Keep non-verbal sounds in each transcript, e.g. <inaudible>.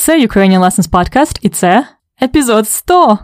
Це Ukrainian Lessons Podcast і це епізод 100!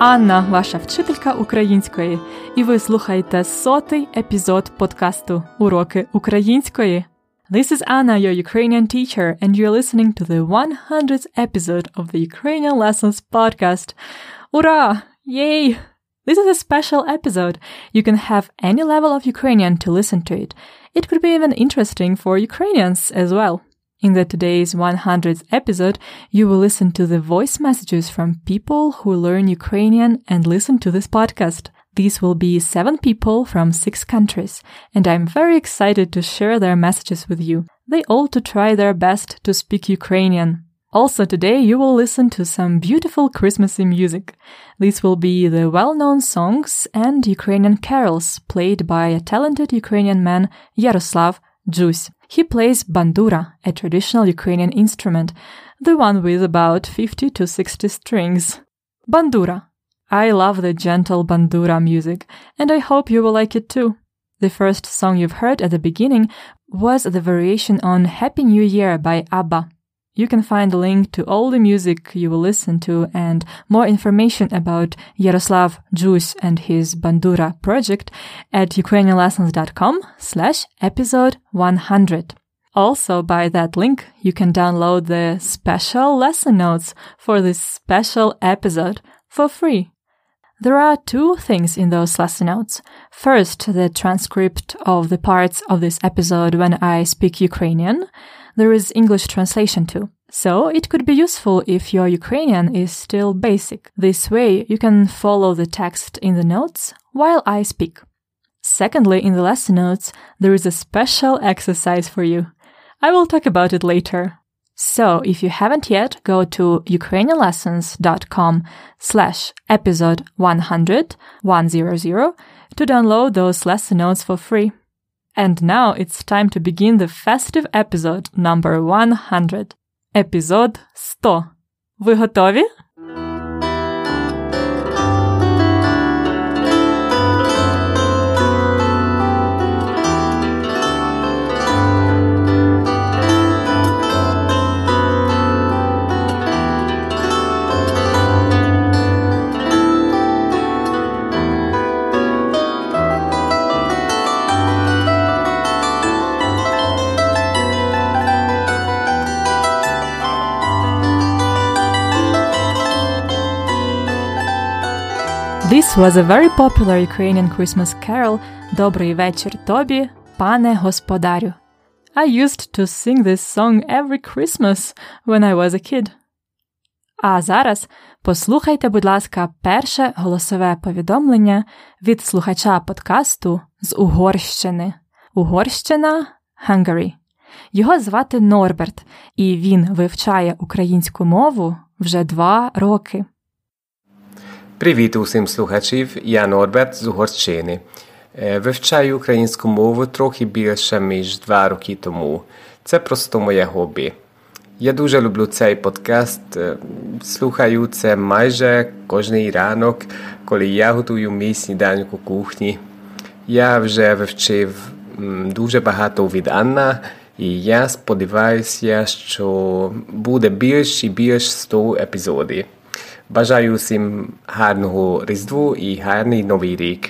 Анна, ваша вчителька української, і ви слухаєте сотий епізод подкасту Уроки української. This is Anna, your Ukrainian teacher, and you're listening to the 100th episode of the Ukrainian Lessons podcast. Ура! Yay! This is a special episode. You can have any level of Ukrainian to listen to it. It could be even interesting for Ukrainians as well. In the today's 100th episode, you will listen to the voice messages from people who learn Ukrainian and listen to this podcast. These will be seven people from six countries, and I'm very excited to share their messages with you. They all to try their best to speak Ukrainian. Also today you will listen to some beautiful Christmassy music. These will be the well-known songs and Ukrainian carols played by a talented Ukrainian man Yaroslav Jus. He plays bandura, a traditional Ukrainian instrument, the one with about 50 to 60 strings. Bandura. I love the gentle bandura music, and I hope you will like it too. The first song you've heard at the beginning was the variation on Happy New Year by ABBA. You can find a link to all the music you will listen to and more information about Yaroslav Jus and his Bandura project at ukrainianlessons.com slash episode 100. Also, by that link, you can download the special lesson notes for this special episode for free. There are two things in those lesson notes. First, the transcript of the parts of this episode when I speak Ukrainian. There is English translation too. So it could be useful if your Ukrainian is still basic. This way you can follow the text in the notes while I speak. Secondly, in the lesson notes, there is a special exercise for you. I will talk about it later. So if you haven't yet, go to ukrainianlessons.com slash episode 100, 100 to download those lesson notes for free. And now it's time to begin the festive episode number 100. Епізод 100. Ви готові? This was a very popular Ukrainian Christmas carol Добрий вечір тобі, пане господарю. I used to sing this song every Christmas when I was a kid. А зараз послухайте, будь ласка, перше голосове повідомлення від слухача подкасту з Угорщини. Угорщина Hungary. Його звати Норберт, і він вивчає українську мову вже два роки. Привіт усім слухачів, я Норберт з Угорщини. Вивчаю українську мову трохи більше, ніж два роки тому. Це просто моє хобі. Я дуже люблю цей подкаст. Слухаю це майже кожний ранок, коли я готую мій сніданок у кухні. Я вже вивчив дуже багато від Анна І я сподіваюся, що буде більш і більш 100 епізодів. Бажаю всім гарного Різдву і гарний Новий рік.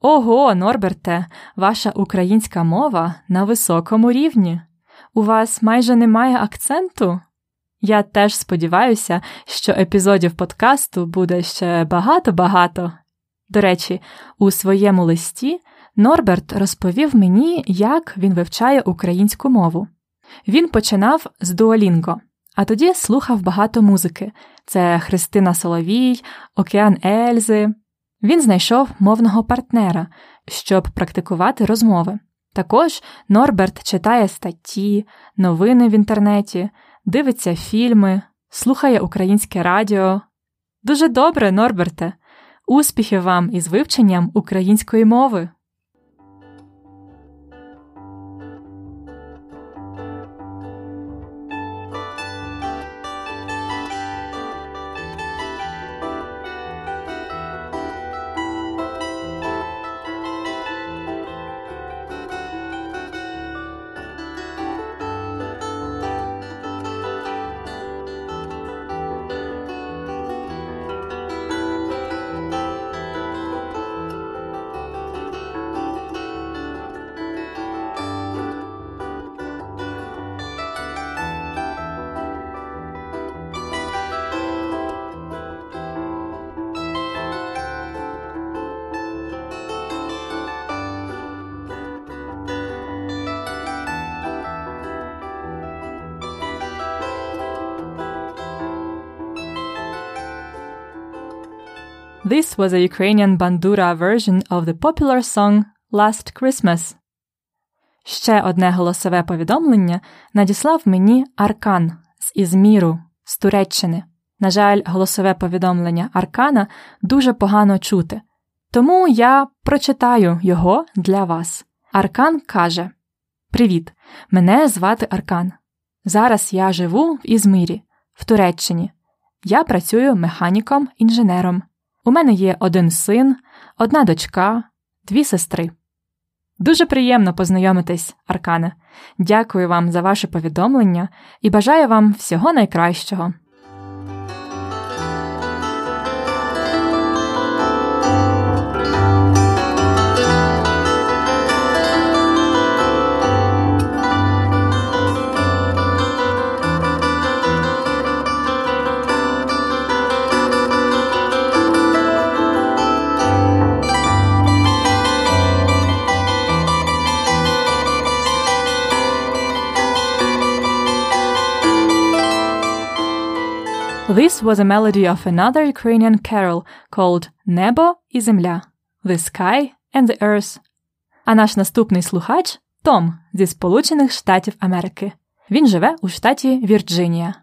Ого, Норберте, ваша українська мова на високому рівні. У вас майже немає акценту. Я теж сподіваюся, що епізодів подкасту буде ще багато-багато. До речі, у своєму листі Норберт розповів мені, як він вивчає українську мову. Він починав з дуолінго, а тоді слухав багато музики: це Христина Соловій, Океан Ельзи. Він знайшов мовного партнера, щоб практикувати розмови. Також Норберт читає статті, новини в інтернеті, дивиться фільми, слухає українське радіо. Дуже добре, Норберте! Успіхів вам із вивченням української мови! This was a Ukrainian bandura version of the popular song Last Christmas. Ще одне голосове повідомлення надіслав мені Аркан з Ізміру, з Туреччини. На жаль, голосове повідомлення Аркана дуже погано чути, тому я прочитаю його для вас. Аркан каже: Привіт! Мене звати Аркан. Зараз я живу в Ізмирі, в Туреччині. Я працюю механіком-інженером. У мене є один син, одна дочка, дві сестри. Дуже приємно познайомитись, Аркане. Дякую вам за ваше повідомлення і бажаю вам всього найкращого. This was a melody of another Ukrainian carol called Небо і земля The Sky and the Earth. А наш наступний слухач Том зі Сполучених Штатів Америки. Він живе у штаті Вірджинія.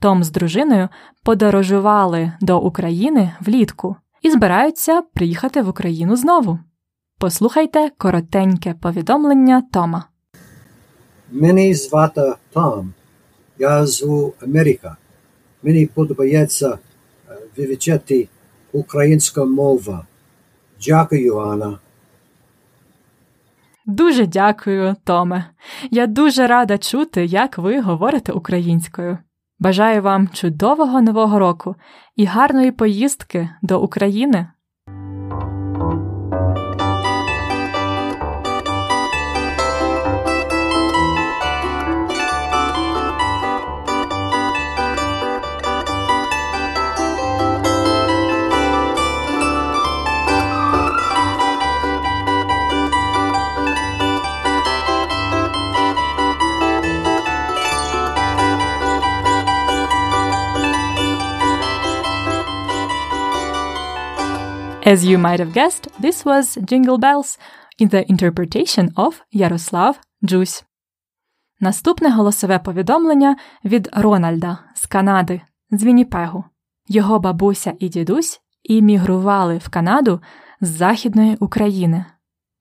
Том з дружиною подорожували до України влітку і збираються приїхати в Україну знову. Послухайте коротеньке повідомлення Тома. Мені звати Том. Я з Америка. Мені подобається вивчати українську мову. Дякую, Анна. Дуже дякую, Томе. Я дуже рада чути, як ви говорите українською. Бажаю вам чудового нового року і гарної поїздки до України. As you might have guessed, this was Jingle Bells in the interpretation of Ярослав Джусь. Наступне голосове повідомлення від Рональда з Канади, з Вінніпегу. Його бабуся і дідусь іммігрували в Канаду з Західної України.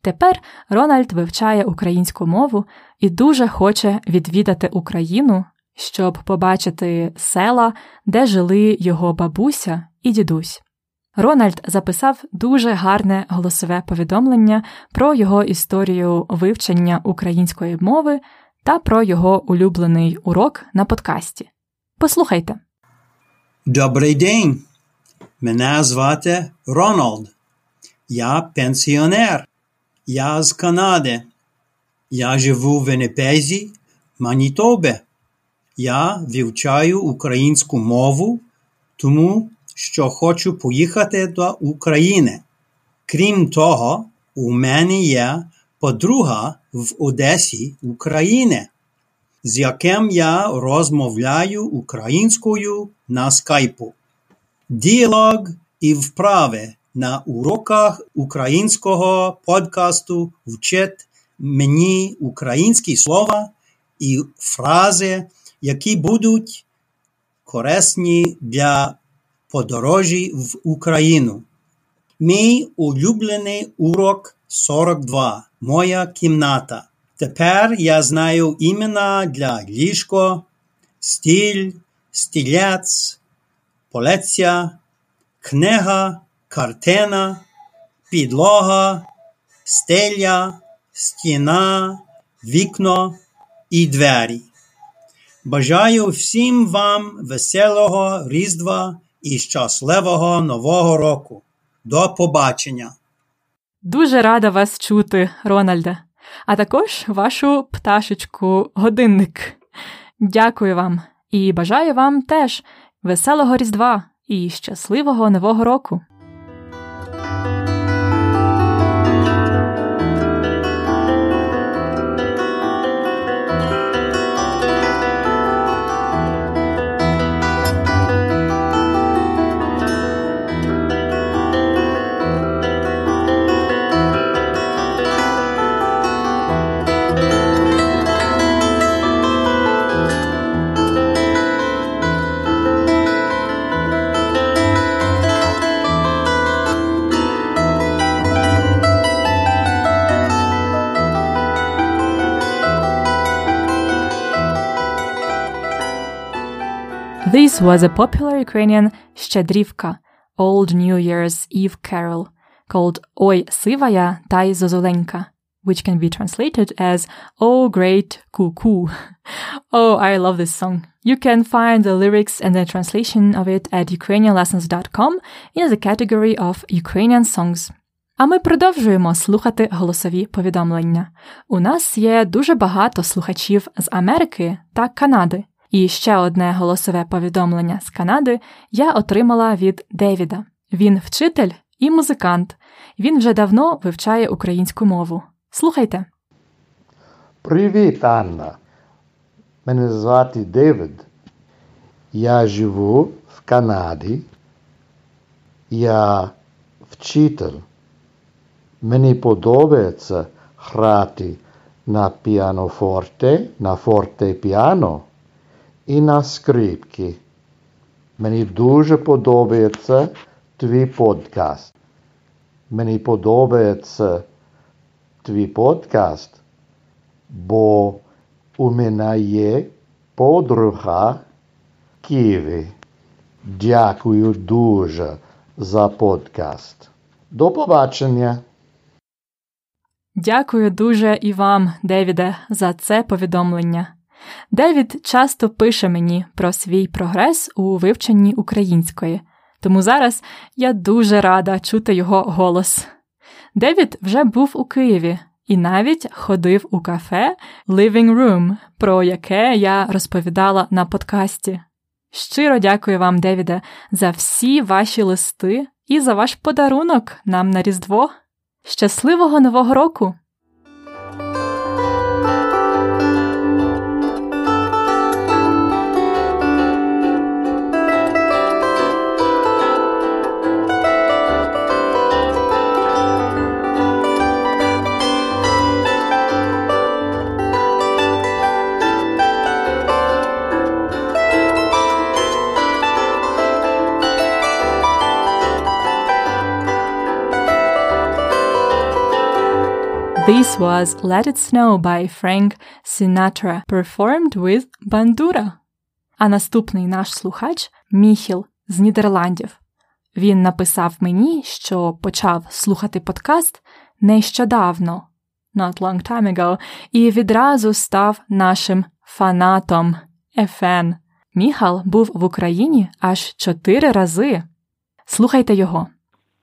Тепер Рональд вивчає українську мову і дуже хоче відвідати Україну, щоб побачити села, де жили його бабуся і дідусь. Рональд записав дуже гарне голосове повідомлення про його історію вивчення української мови та про його улюблений урок на подкасті. Послухайте. Добрий день. Мене звати Рональд. Я пенсіонер. Я з Канади. Я живу в Віннипезі, Манітобі. Я вивчаю українську мову, тому що хочу поїхати до України. Крім того, у мене є подруга в Одесі України, з яким я розмовляю українською на скайпу. Діалог і вправи на уроках українського подкасту вчить мені українські слова і фрази, які будуть корисні для подорожі в Україну. Мій улюблений урок 42. Моя кімната. Тепер я знаю імена для ліжко, стіль, стілець, полеця, книга, картина, підлога, стеля, стіна, вікно і двері. Бажаю всім вам веселого Різдва і щасливого Нового року. До побачення! Дуже рада вас чути, Рональде, а також вашу пташечку годинник. Дякую вам і бажаю вам теж веселого Різдва і щасливого Нового року! This was a popular Ukrainian Щедрівка Old New Year's Eve carol called Ой сивая та й зозуленька, which can be translated as Oh Great Cuckoo. <laughs> oh, I love this song. You can find the lyrics and the translation of it at ukrainianlessons.com in the category of Ukrainian songs. А ми продовжуємо слухати голосові повідомлення. У нас є дуже багато слухачів з Америки та Канади. І ще одне голосове повідомлення з Канади я отримала від Девіда. Він вчитель і музикант. Він вже давно вивчає українську мову. Слухайте. Привіт, Анна. Мене звати Девід. Я живу в Канаді. Я вчитель. Мені подобається грати на піанофорте, на фортепіано і на скрипки. Мені дуже подобається твій подкаст. Мені подобається твій подкаст, бо у мене є подруга Києві. Дякую дуже за подкаст. До побачення. Дякую дуже і вам, Девіде, за це повідомлення. Девід часто пише мені про свій прогрес у вивченні української, тому зараз я дуже рада чути його голос. Девід вже був у Києві і навіть ходив у кафе Living Room, про яке я розповідала на подкасті. Щиро дякую вам, Девіде, за всі ваші листи і за ваш подарунок нам на Різдво. Щасливого Нового року! This was Let It Snow by Frank Sinatra, performed with Bandura. А наступний наш слухач Міхіл з Нідерландів. Він написав мені, що почав слухати подкаст нещодавно, not long time ago, і відразу став нашим фанатом ефен. Міхал був в Україні аж чотири рази. Слухайте його.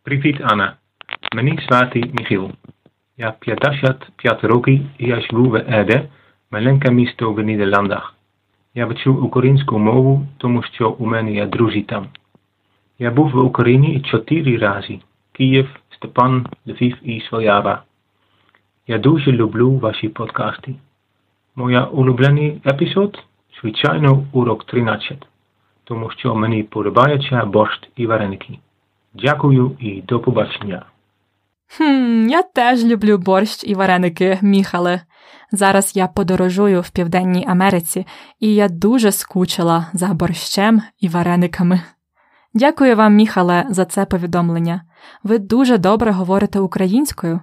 Привіт, Анна. Мені звати Міхіл. Я 55 років і я живу в Еде, маленьке місто в Нідерландах. Я вчу українську мову, тому що у мене є друзі там. Я був в Україні чотири рази. Київ, Степан, Львів і Сваляве. Я дуже люблю ваші подкасти. Моя улюблений епізод – звичайно урок 13, тому що мені подобається борщ і вареники. Дякую і до побачення. Хм, я теж люблю борщ і вареники, Міхале. Зараз я подорожую в Південній Америці, і я дуже скучила за борщем і варениками. Дякую вам, Міхале, за це повідомлення. Ви дуже добре говорите українською.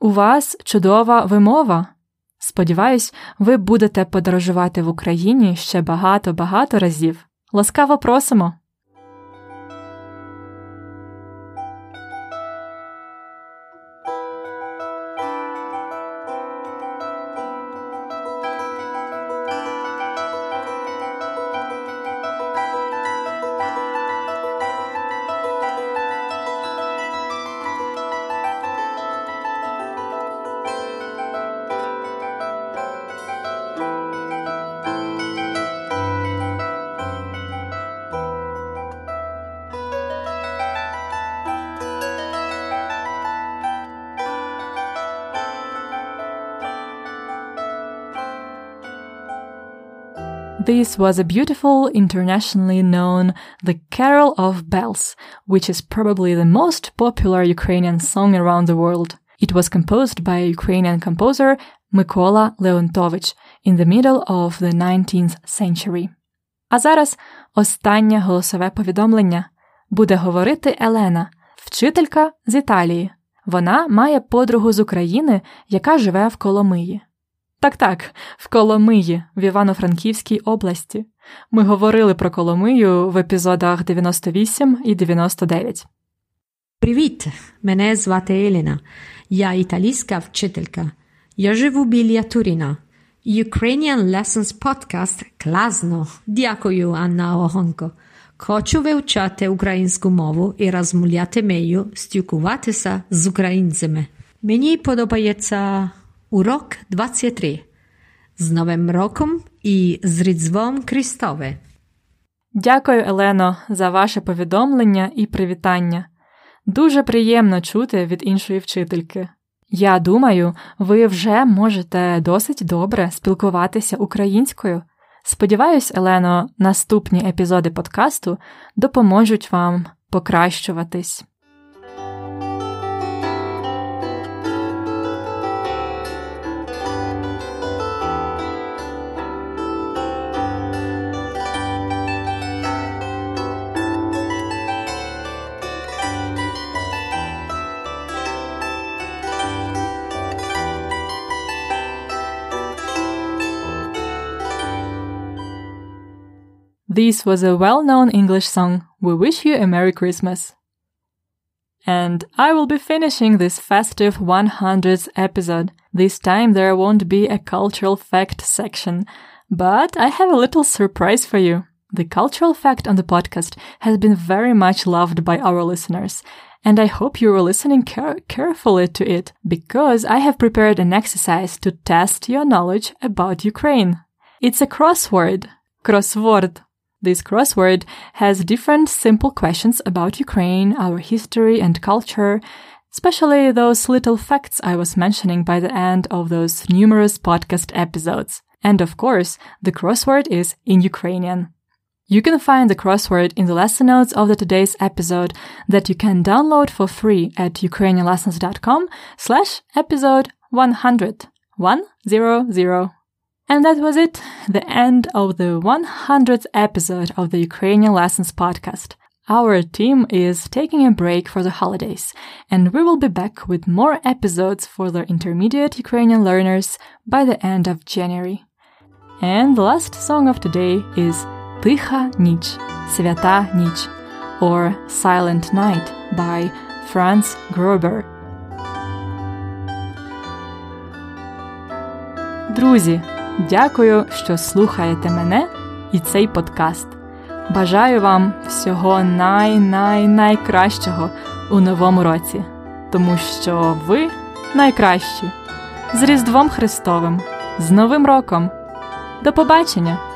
У вас чудова вимова. Сподіваюсь, ви будете подорожувати в Україні ще багато-багато разів. Ласкаво просимо! This was a beautiful, internationally known The Carol of Bells, which is probably the most popular Ukrainian song around the world. It was composed by Ukrainian composer Mykola Leontovich in the middle of the 19th century. А зараз останнє голосове повідомлення буде говорити Елена, вчителька з Італії. Вона має подругу з України, яка живе в Коломиї. Так, так, в Коломиї, в Івано-Франківській області. Ми говорили про Коломию в епізодах 98 і 99. Привіт! Мене звати Еліна. Я італійська вчителька. Я живу біля Туріна. Ukrainian Lessons Podcast класно. Дякую, Анна Огонко. Хочу вивчати українську мову і розмовляти нею, спілкуватися з українцями. Мені подобається урок 23. З Новим роком і з Різдвом Христове. Дякую, Елено, за ваше повідомлення і привітання. Дуже приємно чути від іншої вчительки. Я думаю, ви вже можете досить добре спілкуватися українською. Сподіваюсь, Елено, наступні епізоди подкасту допоможуть вам покращуватись. This was a well known English song, We Wish You a Merry Christmas. And I will be finishing this festive 100th episode. This time there won't be a cultural fact section, but I have a little surprise for you. The cultural fact on the podcast has been very much loved by our listeners, and I hope you are listening care- carefully to it because I have prepared an exercise to test your knowledge about Ukraine. It's a crossword. Crossword. This crossword has different simple questions about Ukraine, our history and culture, especially those little facts I was mentioning by the end of those numerous podcast episodes. And of course, the crossword is in Ukrainian. You can find the crossword in the lesson notes of the today's episode that you can download for free at ukrainianlessons.com slash episode 100. 100. And that was it, the end of the 100th episode of the Ukrainian Lessons podcast. Our team is taking a break for the holidays, and we will be back with more episodes for the intermediate Ukrainian learners by the end of January. And the last song of today is Тиха ніч, Свята ніч. or Silent Night by Franz Gruber. Друзі, дякую, що слухаєте мене і цей подкаст. Бажаю вам всього най-най-найкращого у новому році, тому що ви найкращі. З Різдвом Христовим, з Новим роком. До побачення!